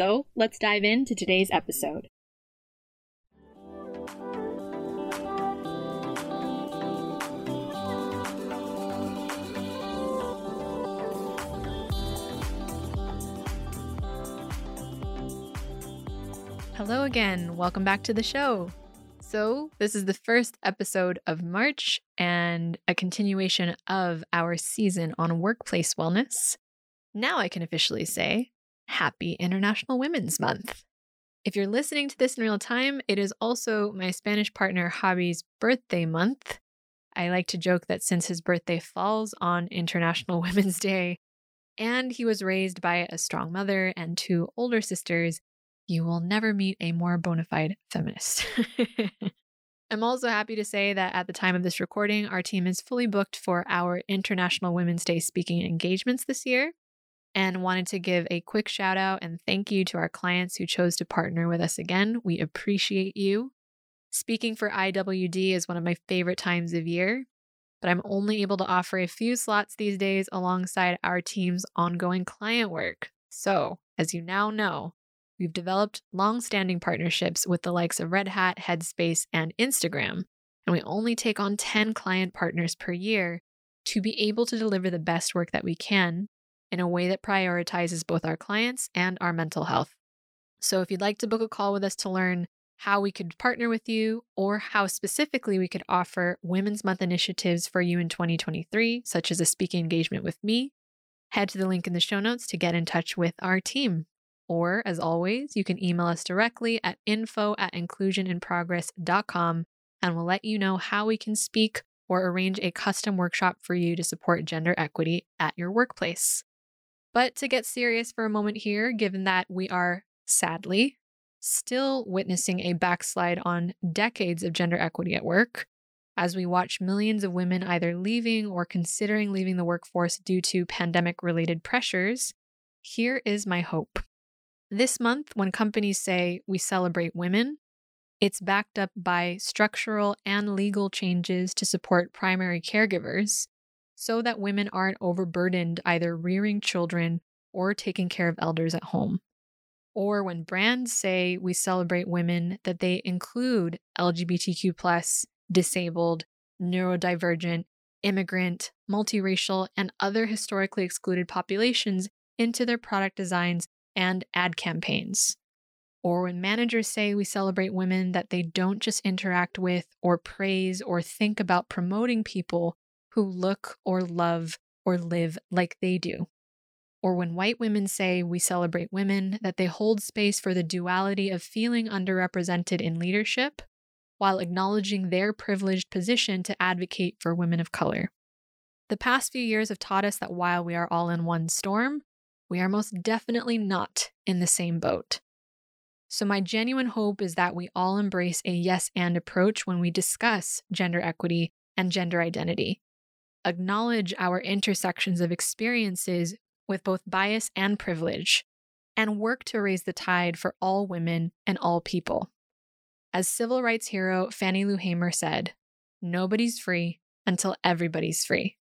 So let's dive into today's episode. Hello again. Welcome back to the show. So, this is the first episode of March and a continuation of our season on workplace wellness. Now I can officially say Happy International Women's Month. If you're listening to this in real time, it is also my Spanish partner Javi's birthday month. I like to joke that since his birthday falls on International Women's Day, and he was raised by a strong mother and two older sisters, you will never meet a more bona fide feminist. I'm also happy to say that at the time of this recording, our team is fully booked for our International Women's Day speaking engagements this year. And wanted to give a quick shout out and thank you to our clients who chose to partner with us again. We appreciate you. Speaking for IWD is one of my favorite times of year, but I'm only able to offer a few slots these days alongside our team's ongoing client work. So, as you now know, we've developed long standing partnerships with the likes of Red Hat, Headspace, and Instagram, and we only take on 10 client partners per year to be able to deliver the best work that we can in a way that prioritizes both our clients and our mental health. So, if you'd like to book a call with us to learn how we could partner with you or how specifically we could offer Women's Month initiatives for you in 2023, such as a speaking engagement with me, head to the link in the show notes to get in touch with our team. Or, as always, you can email us directly at info at inclusioninprogress.com and we'll let you know how we can speak or arrange a custom workshop for you to support gender equity at your workplace. But to get serious for a moment here, given that we are sadly still witnessing a backslide on decades of gender equity at work, as we watch millions of women either leaving or considering leaving the workforce due to pandemic related pressures, here is my hope. This month, when companies say we celebrate women, it's backed up by structural and legal changes to support primary caregivers so that women aren't overburdened either rearing children or taking care of elders at home. Or when brands say we celebrate women, that they include LGBTQ, disabled, neurodivergent, immigrant, multiracial, and other historically excluded populations into their product designs and ad campaigns. Or when managers say we celebrate women, that they don't just interact with or praise or think about promoting people who look or love or live like they do. Or when white women say we celebrate women, that they hold space for the duality of feeling underrepresented in leadership while acknowledging their privileged position to advocate for women of color. The past few years have taught us that while we are all in one storm, we are most definitely not in the same boat. So, my genuine hope is that we all embrace a yes and approach when we discuss gender equity and gender identity. Acknowledge our intersections of experiences with both bias and privilege, and work to raise the tide for all women and all people. As civil rights hero Fannie Lou Hamer said, nobody's free until everybody's free.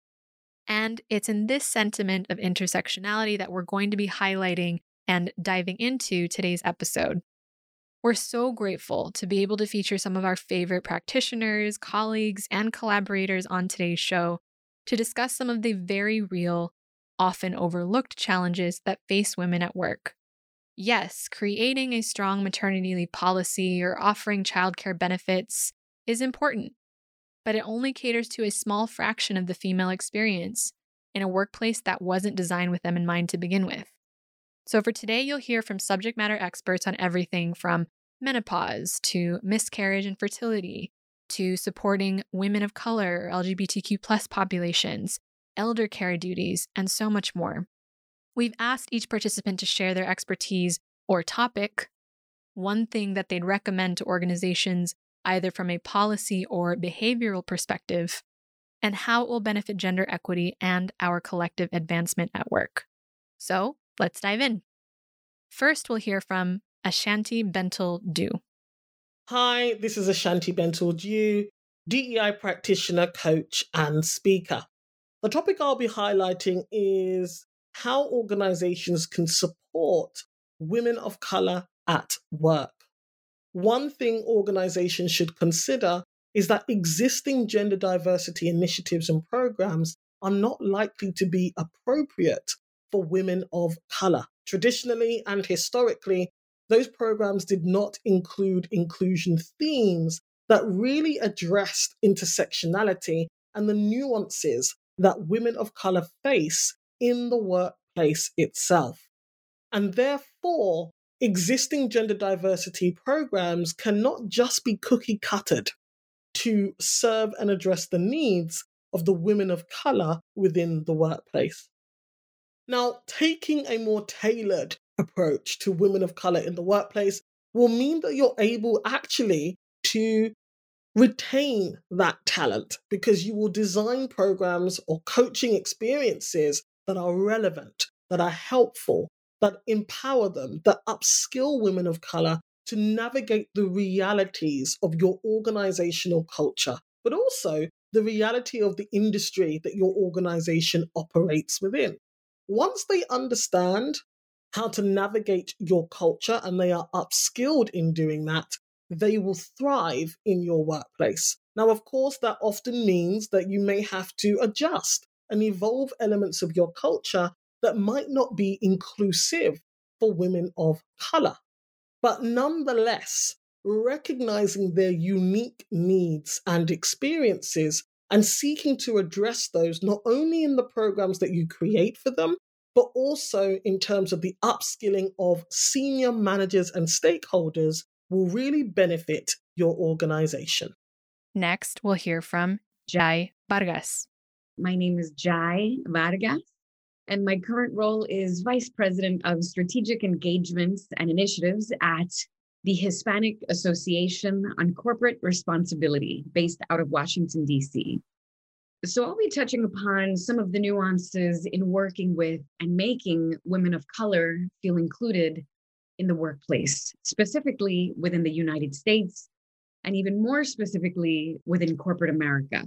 And it's in this sentiment of intersectionality that we're going to be highlighting and diving into today's episode. We're so grateful to be able to feature some of our favorite practitioners, colleagues, and collaborators on today's show to discuss some of the very real, often overlooked challenges that face women at work. yes, creating a strong maternity leave policy or offering childcare benefits is important, but it only caters to a small fraction of the female experience in a workplace that wasn't designed with them in mind to begin with. So, for today, you'll hear from subject matter experts on everything from menopause to miscarriage and fertility to supporting women of color, LGBTQ plus populations, elder care duties, and so much more. We've asked each participant to share their expertise or topic, one thing that they'd recommend to organizations either from a policy or behavioral perspective, and how it will benefit gender equity and our collective advancement at work. So let's dive in. First, we'll hear from Ashanti Bentel Dew. Hi, this is Ashanti Bentil-Dhue, DEI practitioner, coach, and speaker. The topic I'll be highlighting is how organizations can support women of color at work. One thing organizations should consider is that existing gender diversity initiatives and programs are not likely to be appropriate for women of color. Traditionally and historically, those programs did not include inclusion themes that really addressed intersectionality and the nuances that women of color face in the workplace itself. And therefore, existing gender diversity programs cannot just be cookie cutted to serve and address the needs of the women of color within the workplace. Now, taking a more tailored approach to women of color in the workplace will mean that you're able actually to retain that talent because you will design programs or coaching experiences that are relevant, that are helpful, that empower them, that upskill women of color to navigate the realities of your organizational culture, but also the reality of the industry that your organization operates within. Once they understand how to navigate your culture and they are upskilled in doing that, they will thrive in your workplace. Now, of course, that often means that you may have to adjust and evolve elements of your culture that might not be inclusive for women of color. But nonetheless, recognizing their unique needs and experiences and seeking to address those not only in the programs that you create for them, but also in terms of the upskilling of senior managers and stakeholders will really benefit your organization. Next, we'll hear from Jai Vargas. My name is Jai Vargas, and my current role is Vice President of Strategic Engagements and Initiatives at the Hispanic Association on Corporate Responsibility, based out of Washington, D.C. So I'll be touching upon some of the nuances in working with and making women of color feel included in the workplace, specifically within the United States, and even more specifically within corporate America.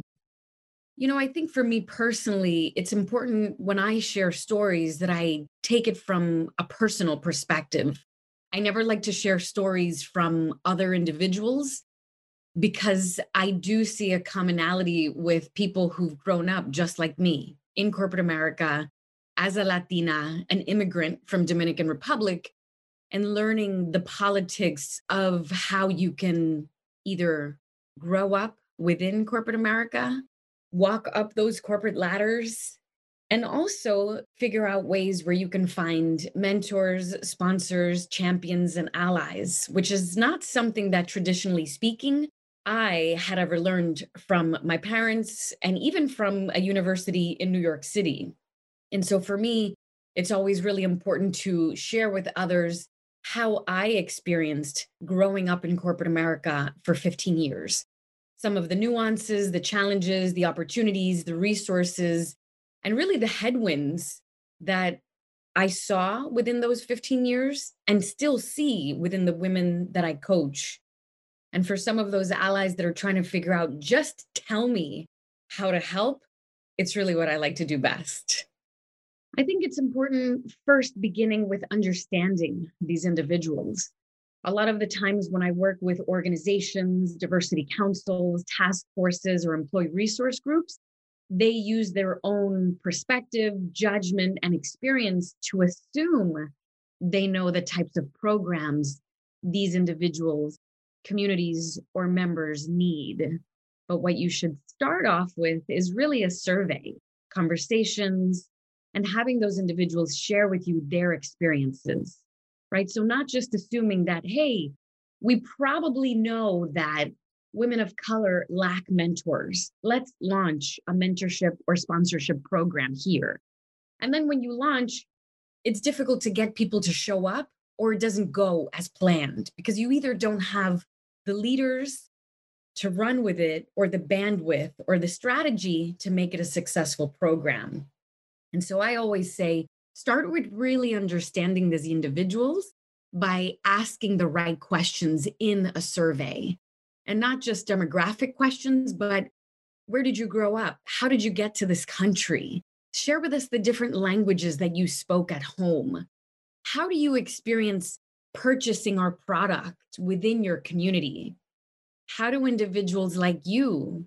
You know, I think for me personally, it's important when I share stories that I take it from a personal perspective. I never like to share stories from other individuals because I do see a commonality with people who've grown up just like me in corporate America as a Latina, an immigrant from Dominican Republic, and learning the politics of how you can either grow up within corporate America, walk up those corporate ladders, and also figure out ways where you can find mentors, sponsors, champions, and allies, which is not something that traditionally speaking I had ever learned from my parents and even from a university in New York City. And so for me, it's always really important to share with others how I experienced growing up in corporate America for 15 years. Some of the nuances, the challenges, the opportunities, the resources, and really the headwinds that I saw within those 15 years and still see within the women that I coach and for some of those allies that are trying to figure out, just tell me how to help, it's really what I like to do best. I think it's important first beginning with understanding these individuals. A lot of the times when I work with organizations, diversity councils, task forces, or employee resource groups, they use their own perspective, judgment, and experience to assume they know the types of programs these individuals, communities, or members need. But what you should start off with is really a survey, conversations, and having those individuals share with you their experiences, right? So, not just assuming that, hey, we probably know that women of color lack mentors. Let's launch a mentorship or sponsorship program here. And then when you launch, it's difficult to get people to show up or it doesn't go as planned because you either don't have the leaders to run with it or the bandwidth or the strategy to make it a successful program. And so I always say start with really understanding these individuals by asking the right questions in a survey and not just demographic questions, but where did you grow up? How did you get to this country? Share with us the different languages that you spoke at home. How do you experience purchasing our product within your community? How do individuals like you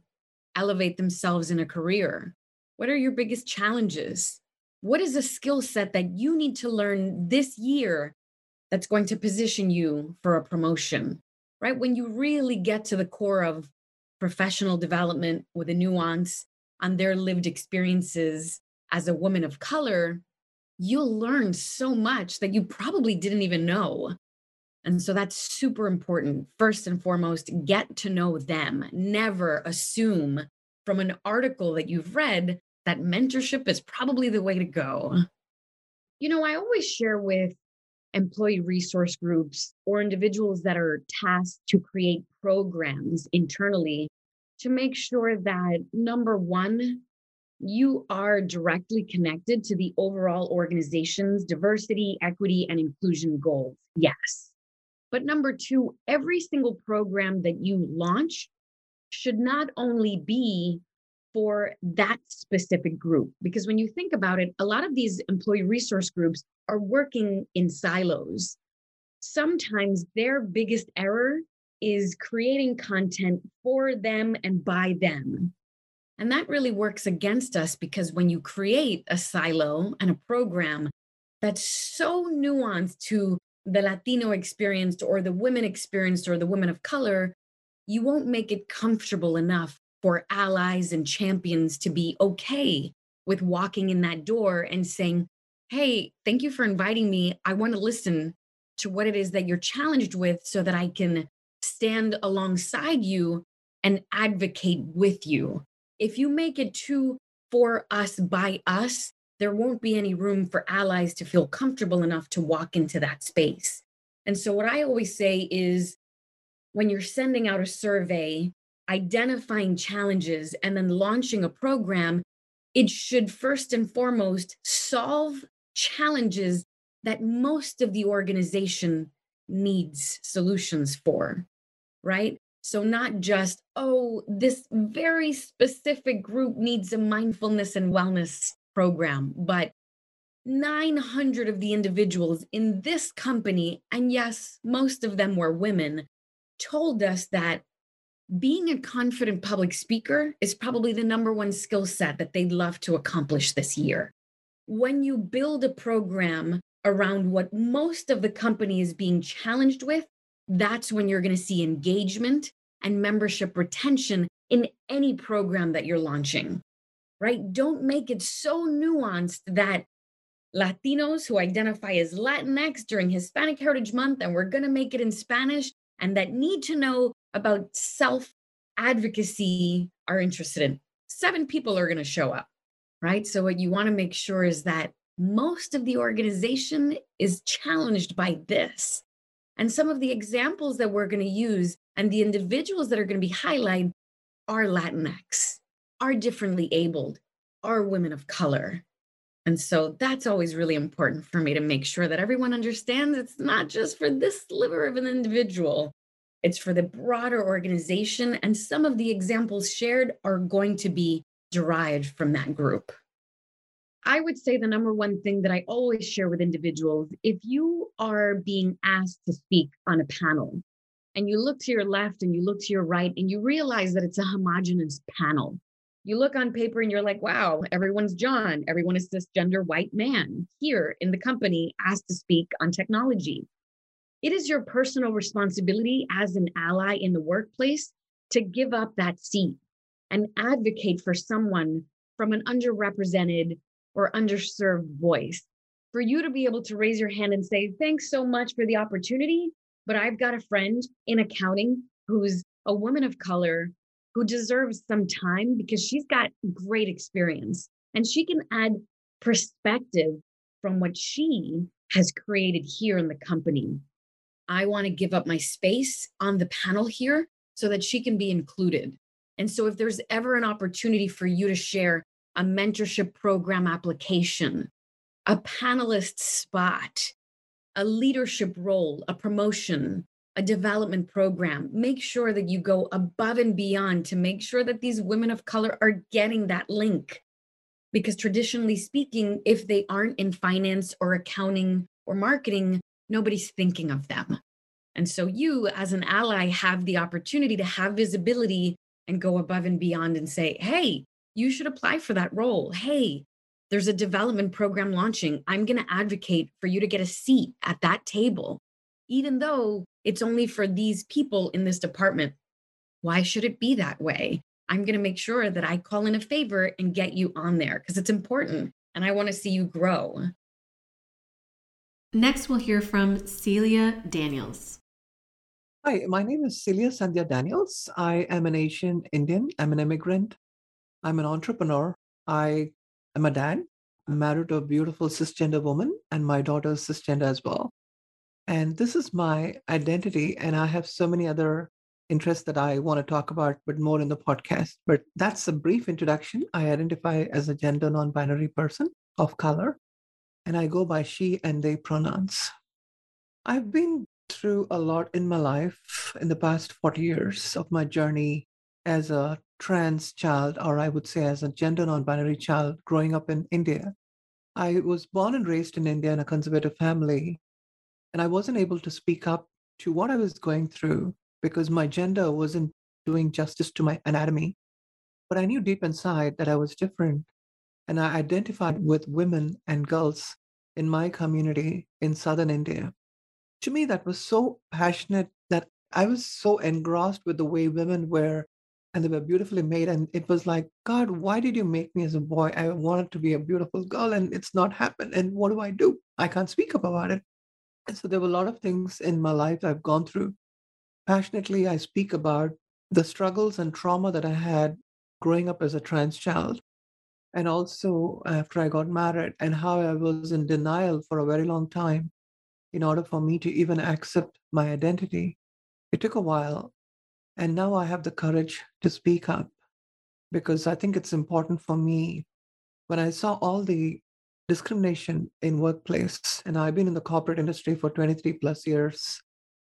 elevate themselves in a career? What are your biggest challenges? What is a skill set that you need to learn this year that's going to position you for a promotion? right? When you really get to the core of professional development with a nuance on their lived experiences as a woman of color, you'll learn so much that you probably didn't even know. And so that's super important. First and foremost, get to know them. Never assume from an article that you've read that mentorship is probably the way to go. You know, I always share with employee resource groups or individuals that are tasked to create programs internally to make sure that number one, you are directly connected to the overall organization's diversity, equity, and inclusion goals. Yes. But number two, every single program that you launch should not only be for that specific group. Because when you think about it, a lot of these employee resource groups are working in silos. Sometimes their biggest error is creating content for them and by them. And that really works against us because when you create a silo and a program that's so nuanced to the Latino experience or the women experience or the women of color, you won't make it comfortable enough for allies and champions to be okay with walking in that door and saying, Hey, thank you for inviting me. I want to listen to what it is that you're challenged with so that I can stand alongside you and advocate with you. If you make it too for us by us, there won't be any room for allies to feel comfortable enough to walk into that space. And so, what I always say is when you're sending out a survey, identifying challenges and then launching a program, it should first and foremost solve challenges that most of the organization needs solutions for, right? So, not just, oh, this very specific group needs a mindfulness and wellness program, but 900 of the individuals in this company, and yes, most of them were women, told us that being a confident public speaker is probably the number one skill set that they'd love to accomplish this year. When you build a program around what most of the company is being challenged with, that's when you're going to see engagement and membership retention in any program that you're launching, right? Don't make it so nuanced that Latinos who identify as Latinx during Hispanic Heritage Month, and we're going to make it in Spanish, and that need to know about self advocacy are interested in. Seven people are going to show up, right? So, what you want to make sure is that most of the organization is challenged by this. And some of the examples that we're going to use and the individuals that are going to be highlighted are Latinx, are differently abled, are women of color. And so that's always really important for me to make sure that everyone understands it's not just for this sliver of an individual, it's for the broader organization. And some of the examples shared are going to be derived from that group. I would say the number one thing that I always share with individuals if you are being asked to speak on a panel and you look to your left and you look to your right and you realize that it's a homogenous panel, You look on paper and you're like, wow, everyone's John. Everyone is cisgender white man here in the company asked to speak on technology. It is your personal responsibility as an ally in the workplace to give up that seat and advocate for someone from an underrepresented or underserved voice. For you to be able to raise your hand and say, thanks so much for the opportunity, but I've got a friend in accounting who's a woman of color who deserves some time because she's got great experience and she can add perspective from what she has created here in the company. I want to give up my space on the panel here so that she can be included. And so, if there's ever an opportunity for you to share a mentorship program application, a panelist spot, a leadership role, a promotion, a development program, make sure that you go above and beyond to make sure that these women of color are getting that link. Because traditionally speaking, if they aren't in finance or accounting or marketing, nobody's thinking of them. And so you, as an ally, have the opportunity to have visibility and go above and beyond and say, hey, you should apply for that role. Hey, there's a development program launching. I'm going to advocate for you to get a seat at that table, even though it's only for these people in this department. Why should it be that way? I'm going to make sure that I call in a favor and get you on there because it's important and I want to see you grow. Next, we'll hear from Celia Daniels. Hi, my name is Celia Sandhya Daniels. I am an Asian Indian. I'm an immigrant. I'm an entrepreneur. I am a dad. Married to a beautiful cisgender woman, and my daughter is cisgender as well. And this is my identity. And I have so many other interests that I want to talk about, but more in the podcast. But that's a brief introduction. I identify as a gender non binary person of color, and I go by she and they pronouns. I've been through a lot in my life in the past 40 years of my journey as a trans child, or I would say as a gender non binary child growing up in India. I was born and raised in India in a conservative family, and I wasn't able to speak up to what I was going through because my gender wasn't doing justice to my anatomy. But I knew deep inside that I was different, and I identified with women and girls in my community in southern India. To me, that was so passionate that I was so engrossed with the way women were and they were beautifully made. And it was like, God, why did you make me as a boy? I wanted to be a beautiful girl and it's not happened. And what do I do? I can't speak up about it. And so there were a lot of things in my life I've gone through. Passionately, I speak about the struggles and trauma that I had growing up as a trans child. And also after I got married, and how I was in denial for a very long time in order for me to even accept my identity. It took a while, and now I have the courage to speak up because I think it's important for me. When I saw all the discrimination in workplace, and I've been in the corporate industry for 23 plus years,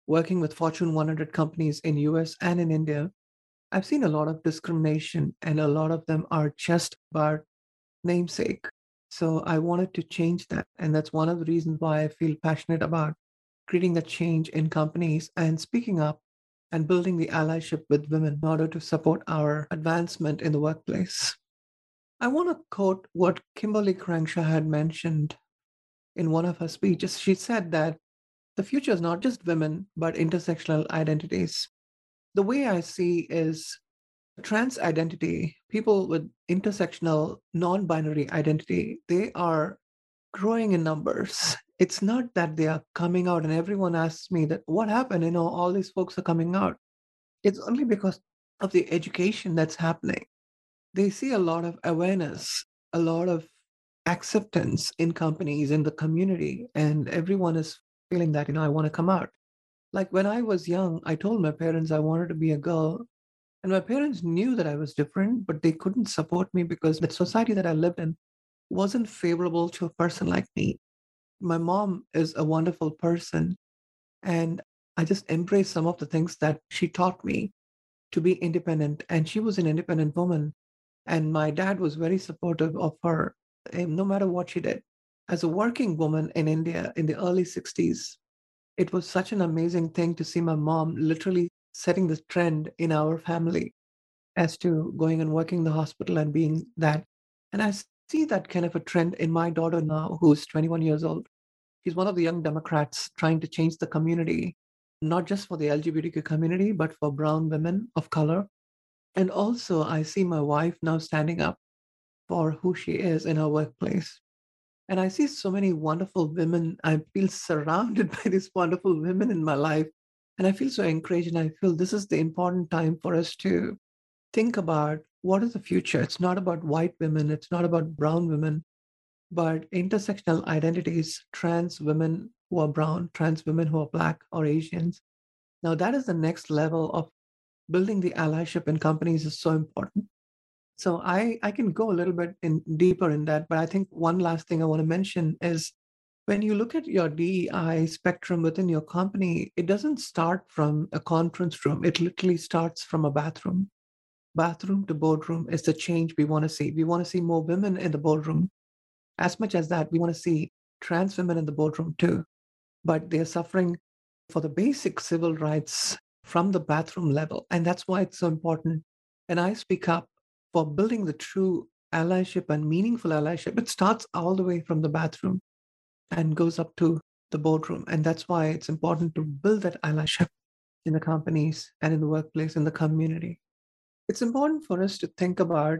working with Fortune 100 companies in US and in India, I've seen a lot of discrimination, and a lot of them are just about namesake. So I wanted to change that. And that's one of the reasons why I feel passionate about creating a change in companies and speaking up and building the allyship with women in order to support our advancement in the workplace. I want to quote what Kimberlé Crenshaw had mentioned in one of her speeches. She said that the future is not just women, but intersectional identities. The way I see is trans identity, people with intersectional non binary identity, they are growing in numbers. It's not that they are coming out and everyone asks me that what happened? You know all these folks are coming out. It's only because of the education that's happening. They see a lot of awareness a lot of acceptance in companies in the community and everyone is feeling that you know i want to come out. Like when i was young i told my parents i wanted to be a girl and my parents knew that i was different but they couldn't support me because the society that i lived in wasn't favorable to a person like me my mom is a wonderful person. And I just embrace some of the things that she taught me to be independent. And she was an independent woman. And my dad was very supportive of her, eh, no matter what she did. As a working woman in India in the early 60s, it was such an amazing thing to see my mom literally setting the trend in our family. as to going and working in the hospital and being that. And I see that kind of a trend in my daughter now, who's 21 years old. She's one of the young Democrats trying to change the community, not just for the LGBTQ community, but for brown women of color. And also, I see my wife now standing up for who she is in her workplace. And I see so many wonderful women. I feel surrounded by these wonderful women in my life. And I feel so encouraged. And I feel this is the important time for us to think about what is the future. It's not about white women, it's not about brown women, but intersectional identities, trans women who are brown, trans women who are Black or Asians. Now, that is the next level of building the allyship in companies is so important. So I, I can go a little bit in deeper in that, but I think one last thing I want to mention is when you look at your DEI spectrum within your company, it doesn't start from a conference room. It literally starts from a bathroom. Bathroom to boardroom is the change we want to see. We want to see more women in the boardroom as much as that, we want to see trans women in the boardroom too. But they're suffering for the basic civil rights from the bathroom level. And that's why it's so important. And I speak up for building the true allyship and meaningful allyship. It starts all the way from the bathroom and goes up to the boardroom. And that's why it's important to build that allyship in the companies and in the workplace, in the community. It's important for us to think about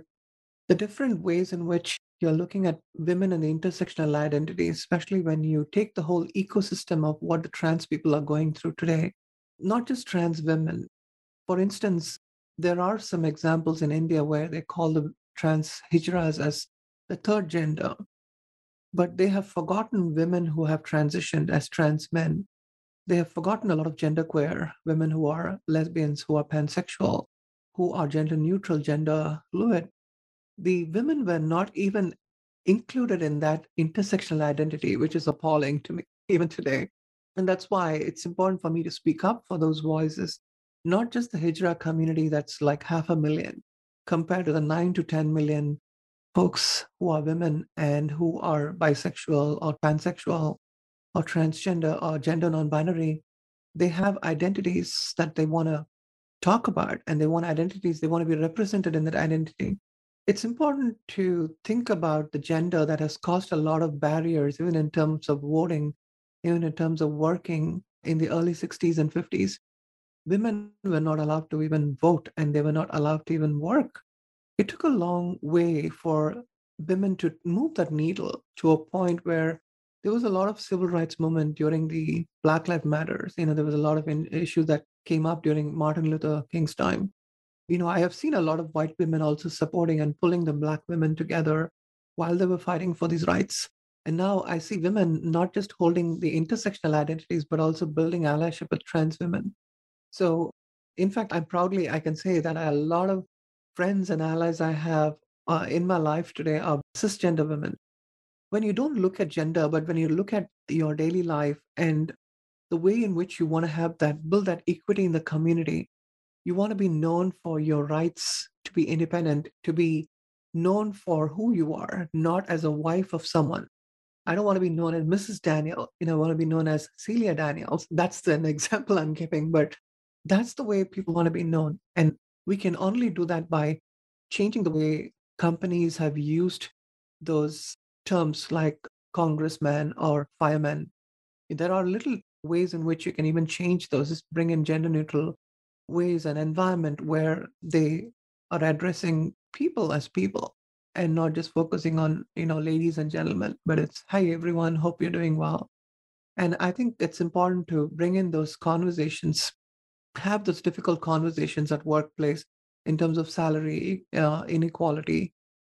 the different ways in which you're looking at women and the intersectional identity, especially when you take the whole ecosystem of what the trans people are going through today, not just trans women. For instance, there are some examples in India where they call the trans hijras as the third gender, but they have forgotten women who have transitioned as trans men. They have forgotten a lot of genderqueer women who are lesbians, who are pansexual, who are gender neutral, gender fluid the women were not even included in that intersectional identity, which is appalling to me even today. And that's why it's important for me to speak up for those voices, not just the Hijra community that's like half a million compared to the nine to 10 million folks who are women and who are bisexual or pansexual or transgender or gender non binary. They have identities that they want to talk about and they want identities, they want to be represented in that identity it's important to think about the gender that has caused a lot of barriers, even in terms of voting, even in terms of working in the early 60s and 50s. Women were not allowed to even vote and they were not allowed to even work. It took a long way for women to move that needle to a point where there was a lot of civil rights movement during the Black Lives Matters. You know, there was a lot of issues that came up during Martin Luther King's time you know, I have seen a lot of white women also supporting and pulling the black women together while they were fighting for these rights. And now I see women not just holding the intersectional identities, but also building allyship with trans women. So, in fact, I'm proudly, I can say that a lot of friends and allies I have uh, in my life today are cisgender women. When you don't look at gender, but when you look at your daily life and the way in which you want to have that, build that equity in the community, you want to be known for your rights to be independent, to be known for who you are, not as a wife of someone. I don't want to be known as Mrs. Daniel. You know, I want to be known as Celia Daniels. That's an example I'm giving, but that's the way people want to be known. And we can only do that by changing the way companies have used those terms like congressman or fireman. There are little ways in which you can even change those, just bring in gender neutral ways and environment where they are addressing people as people and not just focusing on you know ladies and gentlemen but it's hi everyone hope you're doing well and i think it's important to bring in those conversations have those difficult conversations at workplace in terms of salary uh, inequality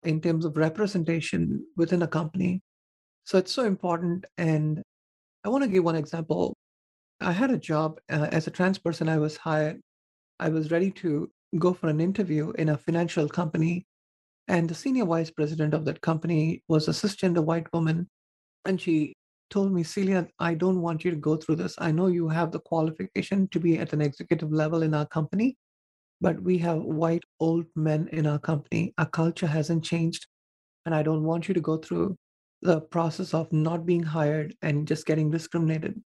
in terms of representation within a company so it's so important and i want to give one example i had a job uh, as a trans person i was hired I was ready to go for an interview in a financial company. And the senior vice president of that company was a cisgender white woman. And she told me, Celia, I don't want you to go through this. I know you have the qualification to be at an executive level in our company, but we have white old men in our company. Our culture hasn't changed. And I don't want you to go through the process of not being hired and just getting discriminated.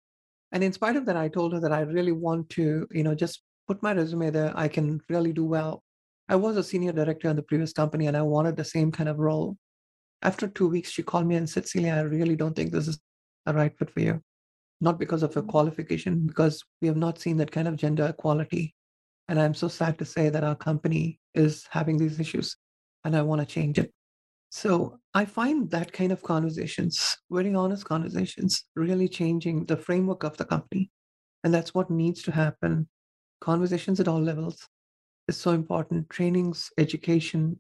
And in spite of that, I told her that I really want to, you know, just put my resume there, I can really do well. I was a senior director in the previous company and I wanted the same kind of role. After two weeks, she called me and said, Celia, I really don't think this is a right fit for you. Not because of your mm. qualification, because we have not seen that kind of gender equality. And I'm so sad to say that our company is having these issues and I want to change it. So I find that kind of conversations, very honest conversations, really changing the framework of the company. And that's what needs to happen. Conversations at all levels is so important. Trainings, education,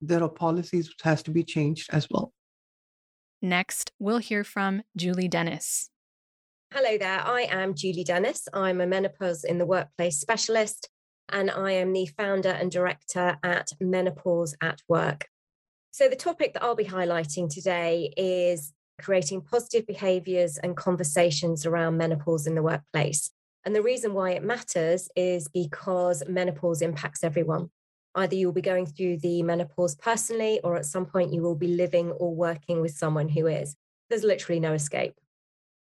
there are policies which has to be changed as well. Next, we'll hear from Julie Dennis. Hello there. I am Julie Dennis. I'm a menopause in the workplace specialist, and I am the founder and director at Menopause at Work. So, the topic that I'll be highlighting today is creating positive behaviors and conversations around menopause in the workplace. And the reason why it matters is because menopause impacts everyone. Either you'll be going through the menopause personally, or at some point you will be living or working with someone who is. There's literally no escape.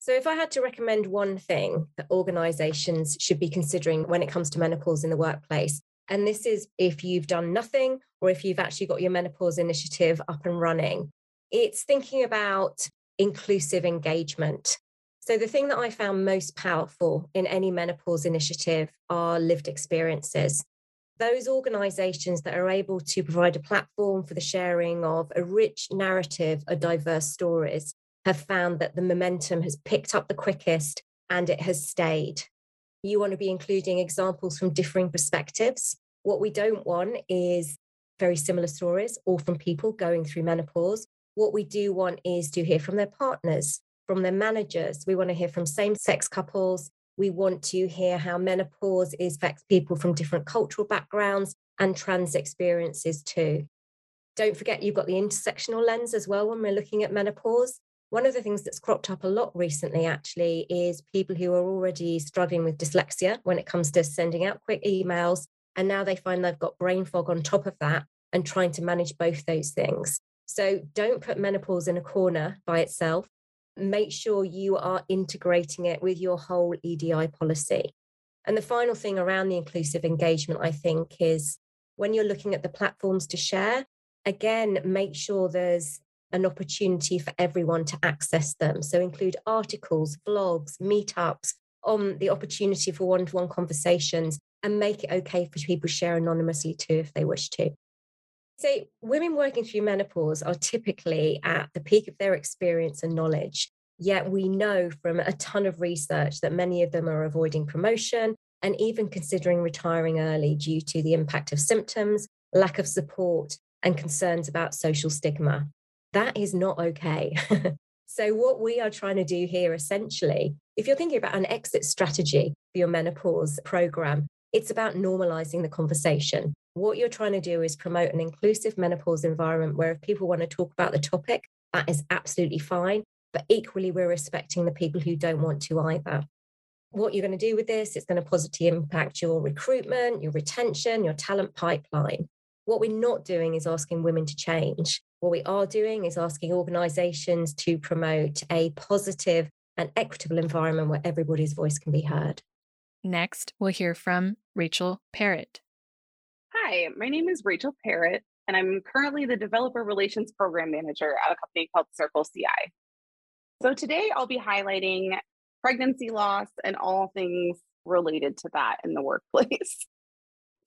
So, if I had to recommend one thing that organizations should be considering when it comes to menopause in the workplace, and this is if you've done nothing or if you've actually got your menopause initiative up and running, it's thinking about inclusive engagement. So, the thing that I found most powerful in any menopause initiative are lived experiences. Those organizations that are able to provide a platform for the sharing of a rich narrative of diverse stories have found that the momentum has picked up the quickest and it has stayed. You want to be including examples from differing perspectives. What we don't want is very similar stories, all from people going through menopause. What we do want is to hear from their partners, from their managers. We want to hear from same sex couples. We want to hear how menopause affects people from different cultural backgrounds and trans experiences too. Don't forget, you've got the intersectional lens as well when we're looking at menopause. One of the things that's cropped up a lot recently, actually, is people who are already struggling with dyslexia when it comes to sending out quick emails. And now they find they've got brain fog on top of that and trying to manage both those things. So don't put menopause in a corner by itself. Make sure you are integrating it with your whole EDI policy. And the final thing around the inclusive engagement, I think, is when you're looking at the platforms to share, again, make sure there's an opportunity for everyone to access them. So include articles, blogs, meetups on the opportunity for one to one conversations and make it okay for people to share anonymously too if they wish to. So, women working through menopause are typically at the peak of their experience and knowledge. Yet, we know from a ton of research that many of them are avoiding promotion and even considering retiring early due to the impact of symptoms, lack of support, and concerns about social stigma. That is not okay. so, what we are trying to do here essentially, if you're thinking about an exit strategy for your menopause program, it's about normalizing the conversation. What you're trying to do is promote an inclusive menopause environment where if people want to talk about the topic, that is absolutely fine. But equally, we're respecting the people who don't want to either. What you're going to do with this, it's going to positively impact your recruitment, your retention, your talent pipeline. What we're not doing is asking women to change. What we are doing is asking organizations to promote a positive and equitable environment where everybody's voice can be heard. Next, we'll hear from Rachel Parrott. Hi, my name is Rachel Parrott, and I'm currently the Developer Relations Program Manager at a company called CircleCI. So today I'll be highlighting pregnancy loss and all things related to that in the workplace.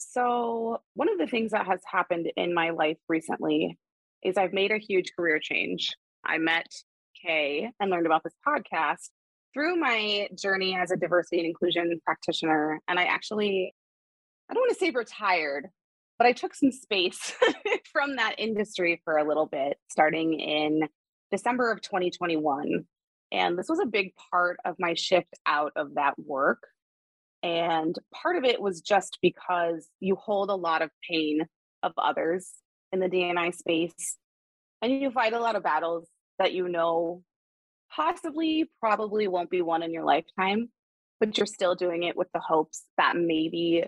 So, one of the things that has happened in my life recently is I've made a huge career change. I met Kay and learned about this podcast through my journey as a diversity and inclusion practitioner. And I actually, I don't want to say retired, but I took some space from that industry for a little bit, starting in December of 2021. And this was a big part of my shift out of that work. And part of it was just because you hold a lot of pain of others in the D&I space. And you fight a lot of battles that you know possibly, probably won't be won in your lifetime, but you're still doing it with the hopes that maybe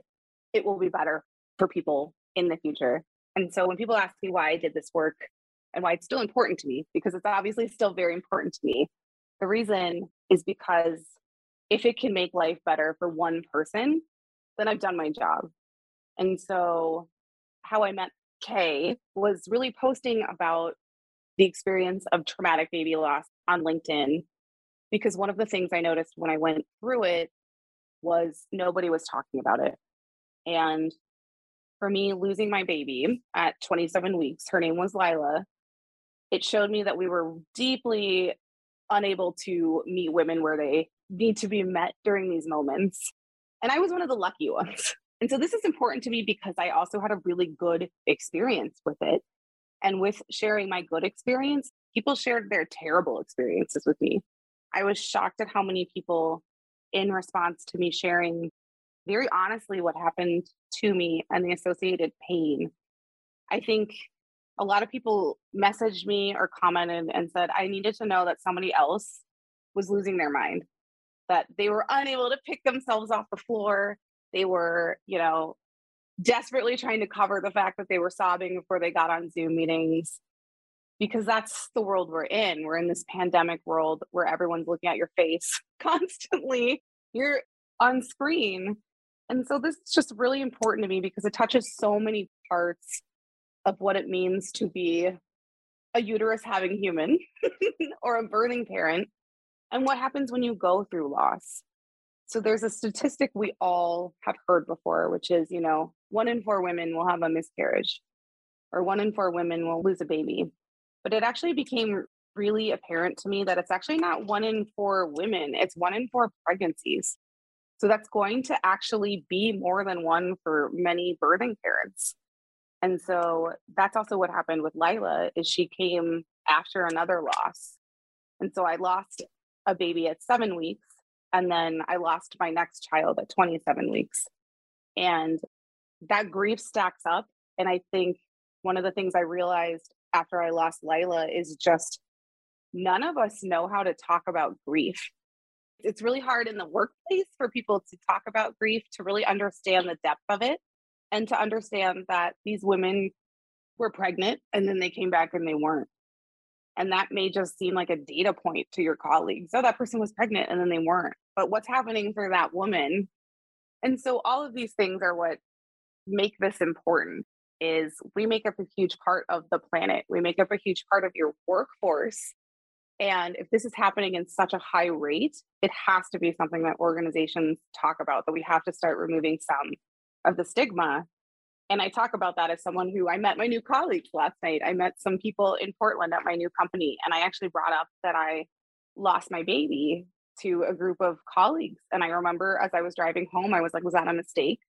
it will be better for people in the future. And so when people ask me why I did this work and why it's still important to me, because it's obviously still very important to me, the reason is because if it can make life better for one person, then I've done my job. And so how I met Kay was really posting about the experience of traumatic baby loss on LinkedIn because one of the things I noticed when I went through it was nobody was talking about it. And for me, losing my baby at 27 weeks, her name was Lila, it showed me that we were deeply unable to meet women where they need to be met during these moments. And I was one of the lucky ones. And so this is important to me because I also had a really good experience with it. And with sharing my good experience, people shared their terrible experiences with me. I was shocked at how many people, in response to me sharing very honestly what happened to me and the associated pain, I think a lot of people messaged me or commented and said, I needed to know that somebody else was losing their mind, that they were unable to pick themselves off the floor, they were, you know, desperately trying to cover the fact that they were sobbing before they got on Zoom meetings because that's the world we're in. We're in this pandemic world where everyone's looking at your face constantly. You're on screen. And so this is just really important to me because it touches so many parts of what it means to be a uterus having human or a birthing parent and what happens when you go through loss. So there's a statistic we all have heard before, which is, you know, one in four women will have a miscarriage or one in four women will lose a baby. But it actually became really apparent to me that it's actually not one in four women, it's one in four pregnancies. So that's going to actually be more than one for many birthing parents. And so that's also what happened with Lila is she came after another loss. And so I lost a baby at 7 weeks and then I lost my next child at 27 weeks. And that grief stacks up. And I think one of the things I realized after I lost Lila is just none of us know how to talk about grief. It's really hard in the workplace for people to talk about grief, to really understand the depth of it, and to understand that these women were pregnant and then they came back and they weren't. And that may just seem like a data point to your colleagues. Oh, that person was pregnant and then they weren't. But what's happening for that woman? And so all of these things are what make this important is we make up a huge part of the planet. We make up a huge part of your workforce. And if this is happening in such a high rate, it has to be something that organizations talk about, that we have to start removing some of the stigma and I talk about that as someone who I met my new colleagues last night. I met some people in Portland at my new company, and I actually brought up that I lost my baby to a group of colleagues. And I remember as I was driving home, I was like, was that a mistake?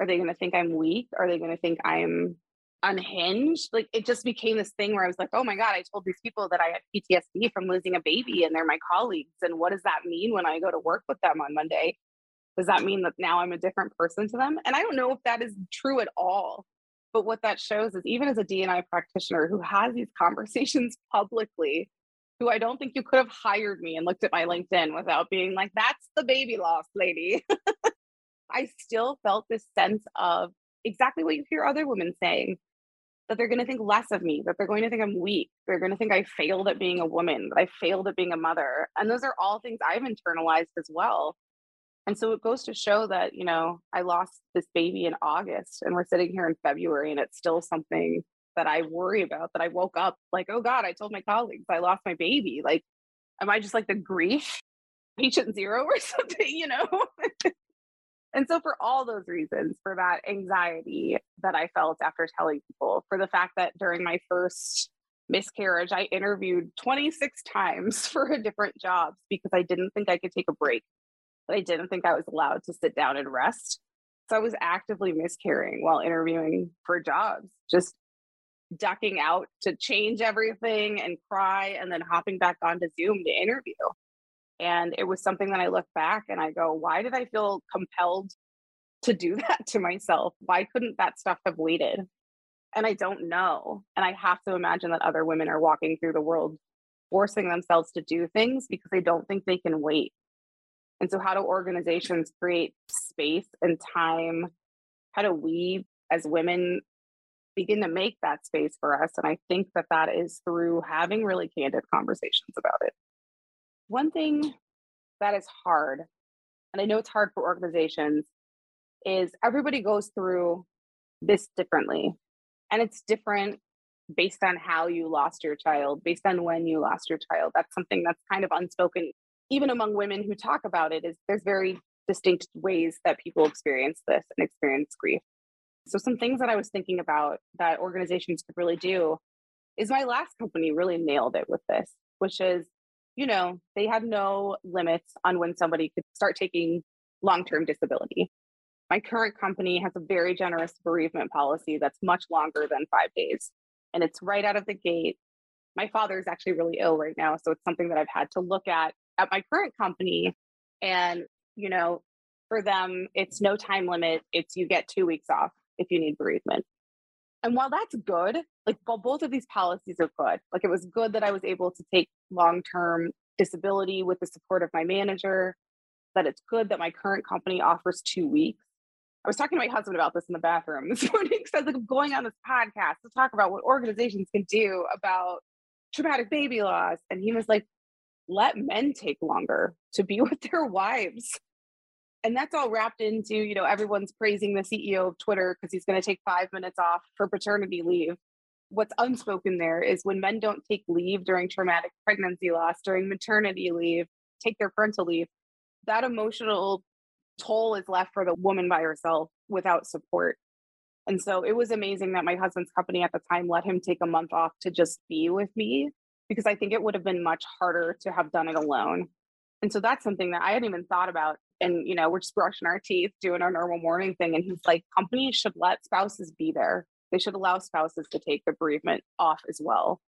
Are they going to think I'm weak? Are they going to think I'm unhinged? Like it just became this thing where I was like, oh my God, I told these people that I had PTSD from losing a baby and they're my colleagues. And what does that mean when I go to work with them on Monday? Does that mean that now I'm a different person to them? And I don't know if that is true at all. But what that shows is even as a D&I practitioner who has these conversations publicly, who I don't think you could have hired me and looked at my LinkedIn without being like, that's the baby loss lady. I still felt this sense of exactly what you hear other women saying that they're going to think less of me, that they're going to think I'm weak, they're going to think I failed at being a woman, that I failed at being a mother. And those are all things I've internalized as well. And so it goes to show that, you know, I lost this baby in August and we're sitting here in February and it's still something that I worry about that I woke up like, oh God, I told my colleagues I lost my baby. Like, am I just like the grief patient zero or something, you know? and so for all those reasons, for that anxiety that I felt after telling people, for the fact that during my first miscarriage, I interviewed 26 times for different jobs because I didn't think I could take a break but I didn't think I was allowed to sit down and rest. So I was actively miscarrying while interviewing for jobs, just ducking out to change everything and cry and then hopping back onto Zoom to interview. And it was something that I look back and I go, why did I feel compelled to do that to myself? Why couldn't that stuff have waited? And I don't know. And I have to imagine that other women are walking through the world forcing themselves to do things because they don't think they can wait. And so, how do organizations create space and time? How do we as women begin to make that space for us? And I think that that is through having really candid conversations about it. One thing that is hard, and I know it's hard for organizations, is everybody goes through this differently. And it's different based on how you lost your child, based on when you lost your child. That's something that's kind of unspoken, even among women who talk about it, is there's very distinct ways that people experience this and experience grief. So some things that I was thinking about that organizations could really do is my last company really nailed it with this, which is, you know, they have no limits on when somebody could start taking long-term disability. My current company has a very generous bereavement policy that's much longer than five days. And it's right out of the gate. My father is actually really ill right now. So it's something that I've had to look at at my current company. And, you know, for them, it's no time limit. It's you get two weeks off if you need bereavement. And while that's good, like well, both of these policies are good. Like it was good that I was able to take long term disability with the support of my manager, that it's good that my current company offers two weeks. I was talking to my husband about this in the bathroom this morning because I was like, I'm going on this podcast to talk about what organizations can do about traumatic baby loss. And he was like, let men take longer to be with their wives. And that's all wrapped into you know everyone's praising the ceo of twitter because he's going to take five minutes off for paternity leave. What's unspoken there is when men don't take leave during traumatic pregnancy loss during maternity leave take their parental leave that emotional toll is left for the woman by herself without support. And so it was amazing that my husband's company at the time let him take a month off to just be with me because i think it would have been much harder to have done it alone and so that's something that I hadn't even thought about. And, you know, we're just brushing our teeth, doing our normal morning thing. And he's like, companies should let spouses be there. They should allow spouses to take the bereavement off as well.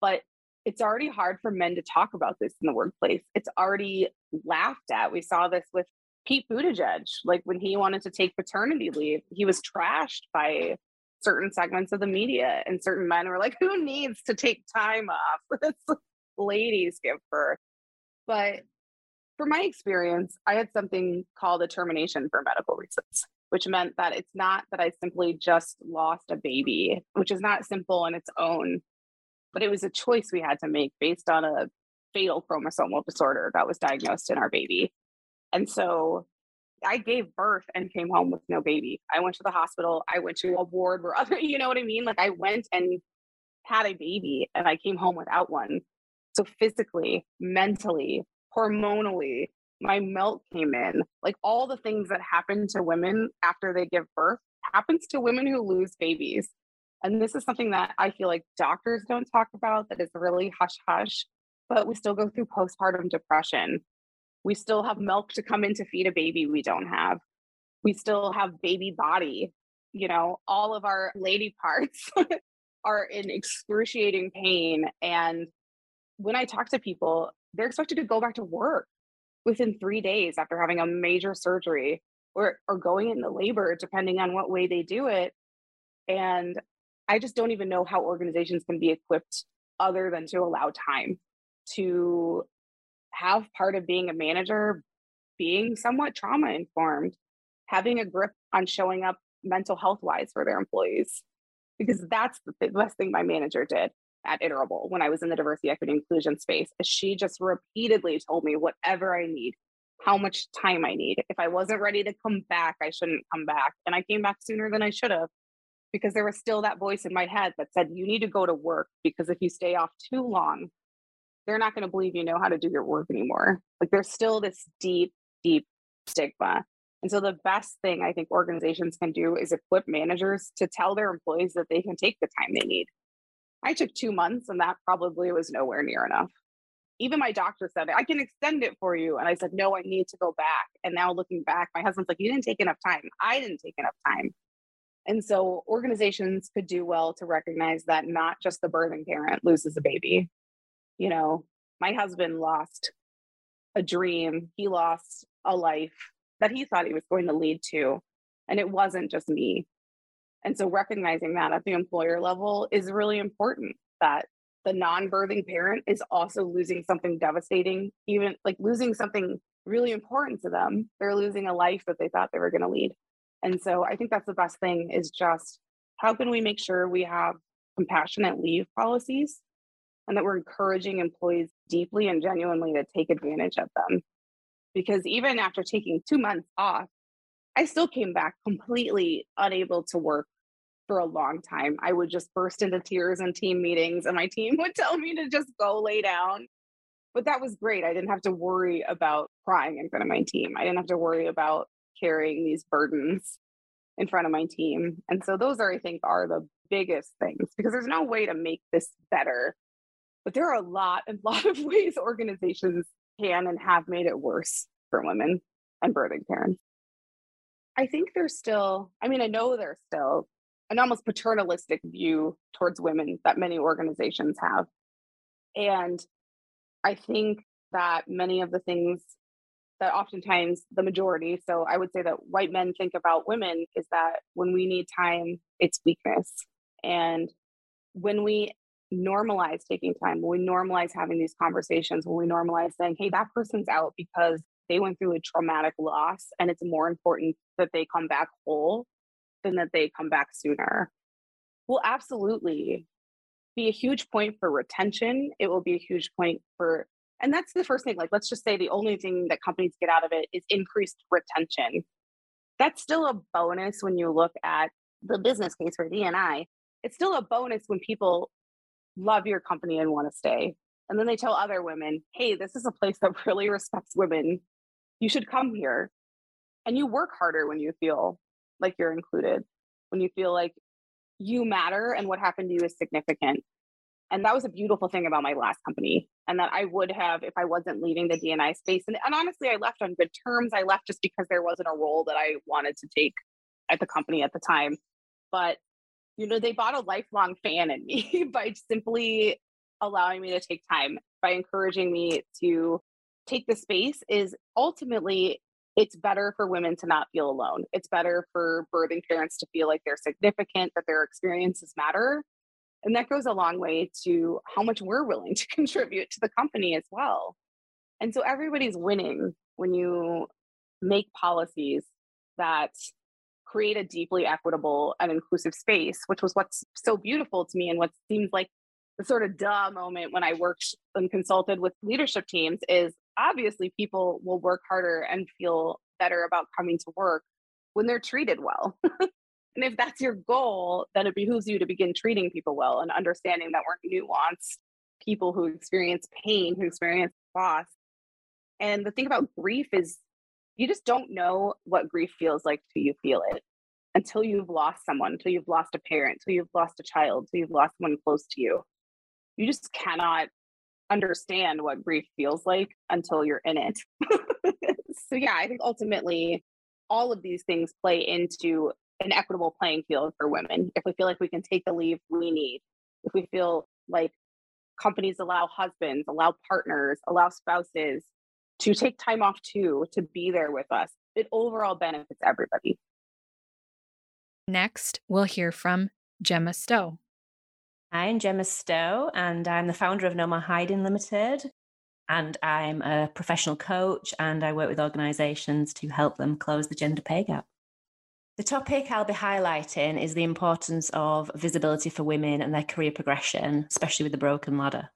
But it's already hard for men to talk about this in the workplace. It's already laughed at. We saw this with Pete Buttigieg. Like when he wanted to take paternity leave, he was trashed by certain segments of the media, and certain men were like, "Who needs to take time off? ladies give birth." But for my experience, I had something called a termination for medical reasons, which meant that it's not that I simply just lost a baby, which is not simple in its own, but it was a choice we had to make based on a fatal chromosomal disorder that was diagnosed in our baby. And so I gave birth and came home with no baby. I went to the hospital. I went to a ward where other, you know what I mean? Like I went and had a baby and I came home without one. So physically, mentally, hormonally my milk came in like all the things that happen to women after they give birth happens to women who lose babies and this is something that i feel like doctors don't talk about that is really hush hush but we still go through postpartum depression we still have milk to come in to feed a baby we don't have we still have baby body you know all of our lady parts are in excruciating pain and when i talk to people they're expected to go back to work within three days after having a major surgery or, or going into labor, depending on what way they do it. And I just don't even know how organizations can be equipped other than to allow time to have part of being a manager being somewhat trauma informed, having a grip on showing up mental health wise for their employees. Because that's the best thing my manager did at Iterable when I was in the diversity, equity, inclusion space. She just repeatedly told me whatever I need, how much time I need. If I wasn't ready to come back, I shouldn't come back. And I came back sooner than I should have because there was still that voice in my head that said, you need to go to work because if you stay off too long, they're not going to believe you know how to do your work anymore. Like there's still this deep, deep stigma. And so the best thing I think organizations can do is equip managers to tell their employees that they can take the time they need I took two months and that probably was nowhere near enough. Even my doctor said, I can extend it for you. And I said, no, I need to go back. And now looking back, my husband's like, you didn't take enough time. I didn't take enough time. And so organizations could do well to recognize that not just the birthing parent loses a baby. You know, my husband lost a dream, he lost a life that he thought he was going to lead to. And it wasn't just me. And so recognizing that at the employer level is really important that the non-birthing parent is also losing something devastating, even like losing something really important to them. They're losing a life that they thought they were going to lead. And so I think that's the best thing is just how can we make sure we have compassionate leave policies and that we're encouraging employees deeply and genuinely to take advantage of them. Because even after taking two months off, I still came back completely unable to work for a long time. I would just burst into tears in team meetings, and my team would tell me to just go lay down. But that was great. I didn't have to worry about crying in front of my team. I didn't have to worry about carrying these burdens in front of my team. And so those are, I think, are the biggest things because there's no way to make this better. But there are a lot, a lot of ways organizations can and have made it worse for women and birthing parents. I think there's still, I mean, I know there's still an almost paternalistic view towards women that many organizations have. And I think that many of the things that oftentimes the majority, so I would say that white men think about women is that when we need time, it's weakness. And when we normalize taking time, when we normalize having these conversations, when we normalize saying, hey, that person's out because they went through a traumatic loss and it's more important that they come back whole than that they come back sooner, will absolutely be a huge point for retention. It will be a huge point for and that's the first thing. Like, let's just say the only thing that companies get out of it is increased retention. That's still a bonus when you look at the business case for D&I. It's still a bonus when people love your company and want to stay. And then they tell other women, hey, this is a place that really respects women. You should come here. And you work harder when you feel like you're included, when you feel like you matter and what happened to you is significant. And that was a beautiful thing about my last company. And that I would have if I wasn't leaving the D&I space. And, and honestly, I left on good terms. I left just because there wasn't a role that I wanted to take at the company at the time. But, you know, they bought a lifelong fan in me by simply allowing me to take time, by encouraging me to take the space is ultimately it's better for women to not feel alone. It's better for birthing parents to feel like they're significant, that their experiences matter. And that goes a long way to how much we're willing to contribute to the company as well. And so everybody's winning when you make policies that create a deeply equitable and inclusive space, which was what's so beautiful to me and what seems like the sort of duh moment when I worked and consulted with leadership teams is obviously people will work harder and feel better about coming to work when they're treated well. And if that's your goal, then it behooves you to begin treating people well and understanding that we're nuanced people who experience pain, who experience loss. And the thing about grief is you just don't know what grief feels like till you feel it until you've lost someone, until you've lost a parent, until you've lost a child, until you've lost someone close to you. You just cannot understand what grief feels like until you're in it. so, yeah, I think ultimately all of these things play into an equitable playing field for women, if we feel like we can take the leave we need, if we feel like companies allow husbands, allow partners, allow spouses to take time off too, to be there with us, it overall benefits everybody. Next, we'll hear from Gemma Stowe. Hi, I'm Gemma Stowe, and I'm the founder of Noma More Hiding Limited. And I'm a professional coach, and I work with organizations to help them close the gender pay gap. The topic I'll be highlighting is the importance of visibility for women and their career progression, especially with the broken ladder.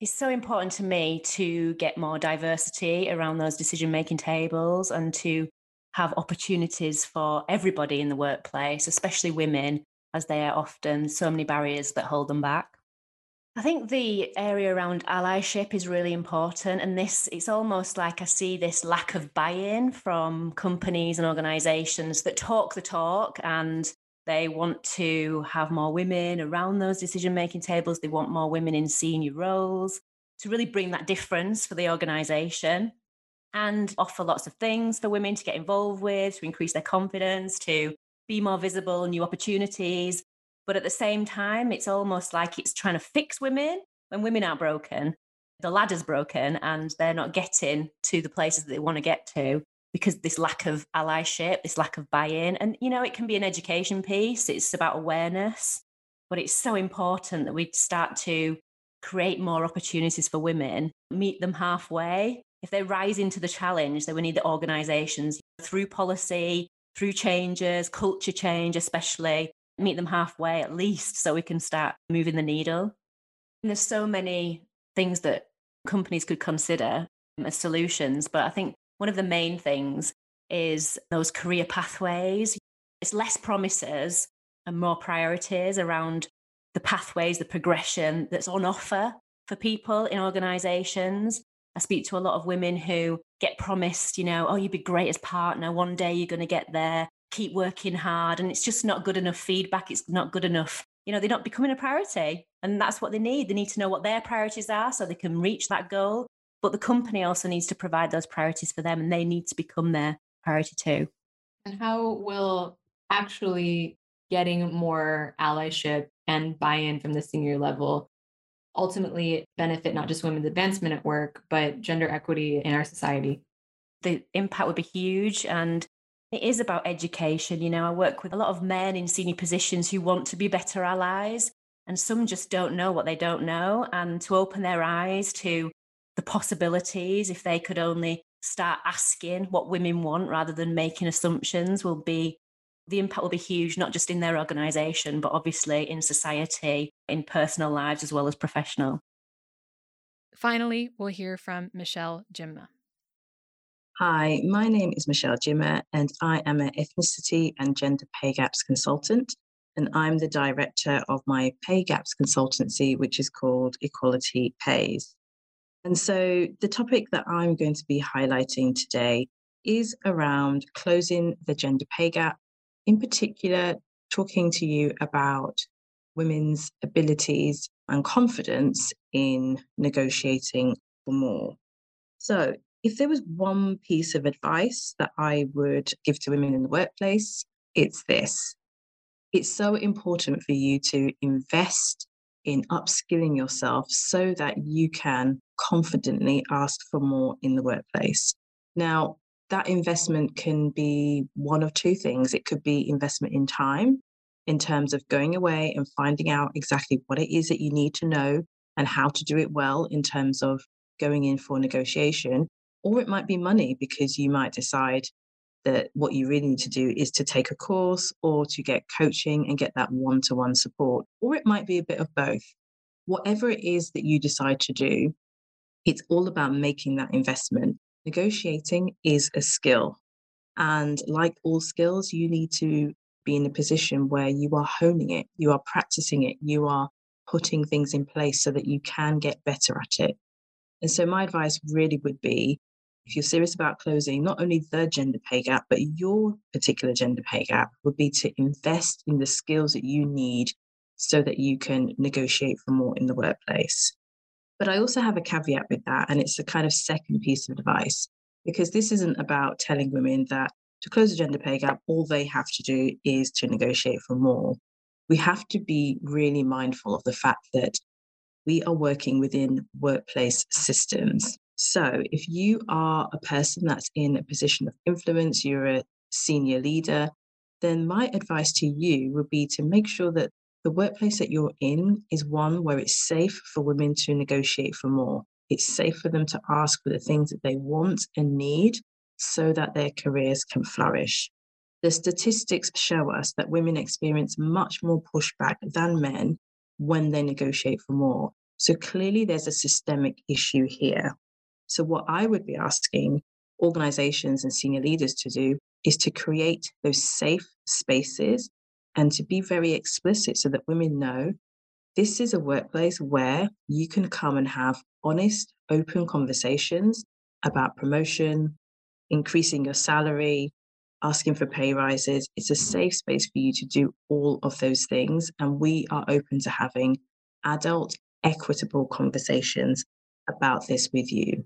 It's so important to me to get more diversity around those decision making tables and to have opportunities for everybody in the workplace, especially women, as they are often so many barriers that hold them back. I think the area around allyship is really important. And this, it's almost like I see this lack of buy in from companies and organizations that talk the talk and they want to have more women around those decision making tables. They want more women in senior roles to really bring that difference for the organization and offer lots of things for women to get involved with, to increase their confidence, to be more visible, new opportunities. But at the same time, it's almost like it's trying to fix women when women are broken. The ladder's broken and they're not getting to the places that they want to get to because this lack of allyship, this lack of buy in. And, you know, it can be an education piece, it's about awareness, but it's so important that we start to create more opportunities for women, meet them halfway. If they rise into the challenge, then we need the organizations through policy, through changes, culture change, especially meet them halfway at least so we can start moving the needle. And there's so many things that companies could consider um, as solutions, but I think one of the main things is those career pathways. It's less promises, and more priorities around the pathways, the progression that's on offer for people in organizations. I speak to a lot of women who get promised, you know, oh, you'd be great as partner. One day you're going to get there. Keep working hard. And it's just not good enough feedback. It's not good enough. You know, they're not becoming a priority. And that's what they need. They need to know what their priorities are so they can reach that goal. But the company also needs to provide those priorities for them and they need to become their priority too. And how will actually getting more allyship and buy in from the senior level ultimately benefit not just women's advancement at work, but gender equity in our society? The impact would be huge. And it is about education. You know, I work with a lot of men in senior positions who want to be better allies, and some just don't know what they don't know. And to open their eyes to the possibilities, if they could only start asking what women want rather than making assumptions, will be the impact will be huge, not just in their organization, but obviously in society, in personal lives, as well as professional. Finally, we'll hear from Michelle Gyimah. Hi, my name is Michelle Gyimah, and I am an ethnicity and gender pay gaps consultant. And I'm the director of my pay gaps consultancy, which is called Equality Pays. And so the topic that I'm going to be highlighting today is around closing the gender pay gap in particular, talking to you about women's abilities and confidence in negotiating for more. So, if there was one piece of advice that I would give to women in the workplace, it's this. It's so important for you to invest in upskilling yourself so that you can confidently ask for more in the workplace. Now, that investment can be one of two things. It could be investment in time, in terms of going away and finding out exactly what it is that you need to know and how to do it well in terms of going in for negotiation. Or it might be money because you might decide that what you really need to do is to take a course or to get coaching and get that one to one support. Or it might be a bit of both. Whatever it is that you decide to do, it's all about making that investment negotiating is a skill. And like all skills, you need to be in a position where you are honing it, you are practicing it, you are putting things in place so that you can get better at it. And so, my advice really would be if you're serious about closing not only the gender pay gap, but your particular gender pay gap, would be to invest in the skills that you need so that you can negotiate for more in the workplace. But I also have a caveat with that, and it's a kind of second piece of advice, because this isn't about telling women that to close the gender pay gap, all they have to do is to negotiate for more. We have to be really mindful of the fact that we are working within workplace systems. So if you are a person that's in a position of influence, you're a senior leader, then my advice to you would be to make sure that the workplace that you're in is one where it's safe for women to negotiate for more. It's safe for them to ask for the things that they want and need so that their careers can flourish. The statistics show us that women experience much more pushback than men when they negotiate for more. So clearly, there's a systemic issue here. So, what I would be asking organizations and senior leaders to do is to create those safe spaces and to be very explicit so that women know this is a workplace where you can come and have honest, open conversations about promotion, increasing your salary, asking for pay rises. It's a safe space for you to do all of those things. And we are open to having adult, equitable conversations about this with you.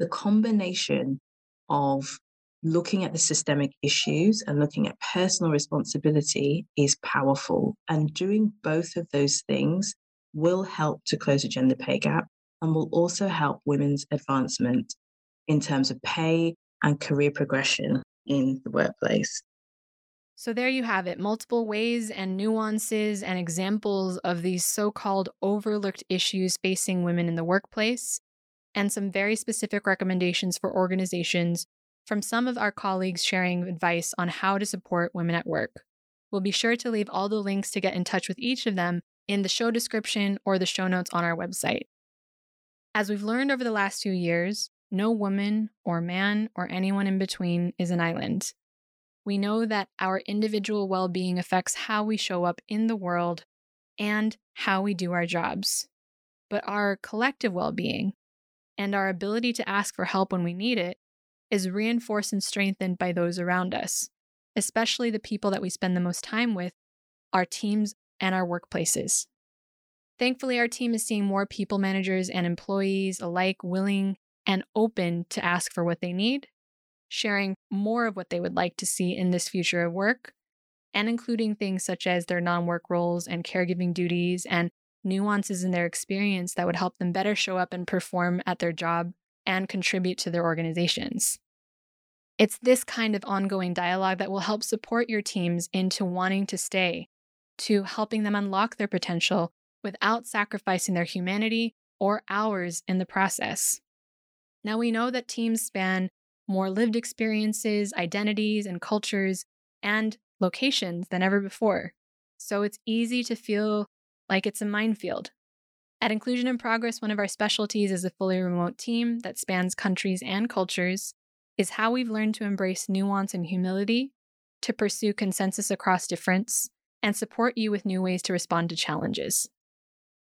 The combination of looking at the systemic issues and looking at personal responsibility is powerful. And doing both of those things will help to close a gender pay gap and will also help women's advancement in terms of pay and career progression in the workplace. So, there you have it multiple ways and nuances and examples of these so called overlooked issues facing women in the workplace, and some very specific recommendations for organizations from some of our colleagues sharing advice on how to support women at work. We'll be sure to leave all the links to get in touch with each of them in the show description or the show notes on our website. As we've learned over the last two years, no woman or man or anyone in between is an island. we know that our individual well being affects how we show up in the world and how we do our jobs. But our collective well being and our ability to ask for help when we need it is reinforced and strengthened by those around us, especially the people that we spend the most time with, our teams and our workplaces. Thankfully, our team is seeing more people managers and employees alike willing and open to ask for what they need, sharing more of what they would like to see in this future of work, and including things such as their non work roles and caregiving duties and nuances in their experience that would help them better show up and perform at their job and contribute to their organizations. It's this kind of ongoing dialogue that will help support your teams into wanting to stay, to helping them unlock their potential without sacrificing their humanity or ours in the process. Now, we know that teams span more lived experiences, identities, and cultures, and locations than ever before. So it's easy to feel like it's a minefield. At Inclusion in Progress, one of our specialties as a fully remote team that spans countries and cultures is how we've learned to embrace nuance and humility, to pursue consensus across difference, and support you with new ways to respond to challenges.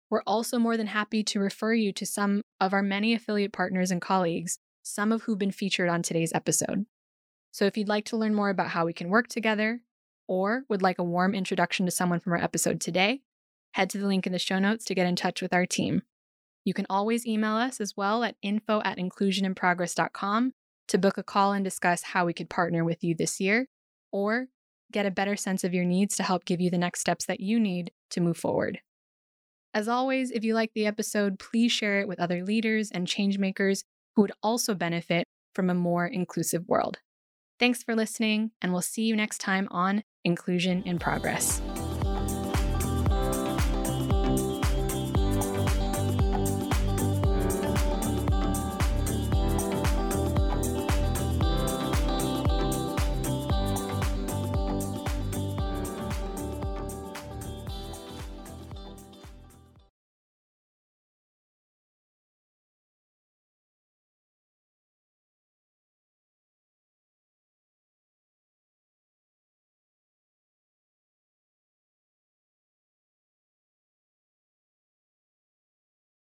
We're also more than happy to refer you to some of our many affiliate partners and colleagues, some of who've been featured on today's episode. So if you'd like to learn more about how we can work together, or would like a warm introduction to someone from our episode today, head to the link in the show notes to get in touch with our team. You can always email us as well at info at inclusioninprogress.com to book a call and discuss how we could partner with you this year, or get a better sense of your needs to help give you the next steps that you need to move forward. As always, if you like the episode, please share it with other leaders and changemakers who would also benefit from a more inclusive world. Thanks for listening, and we'll see you next time on Inclusion in Progress.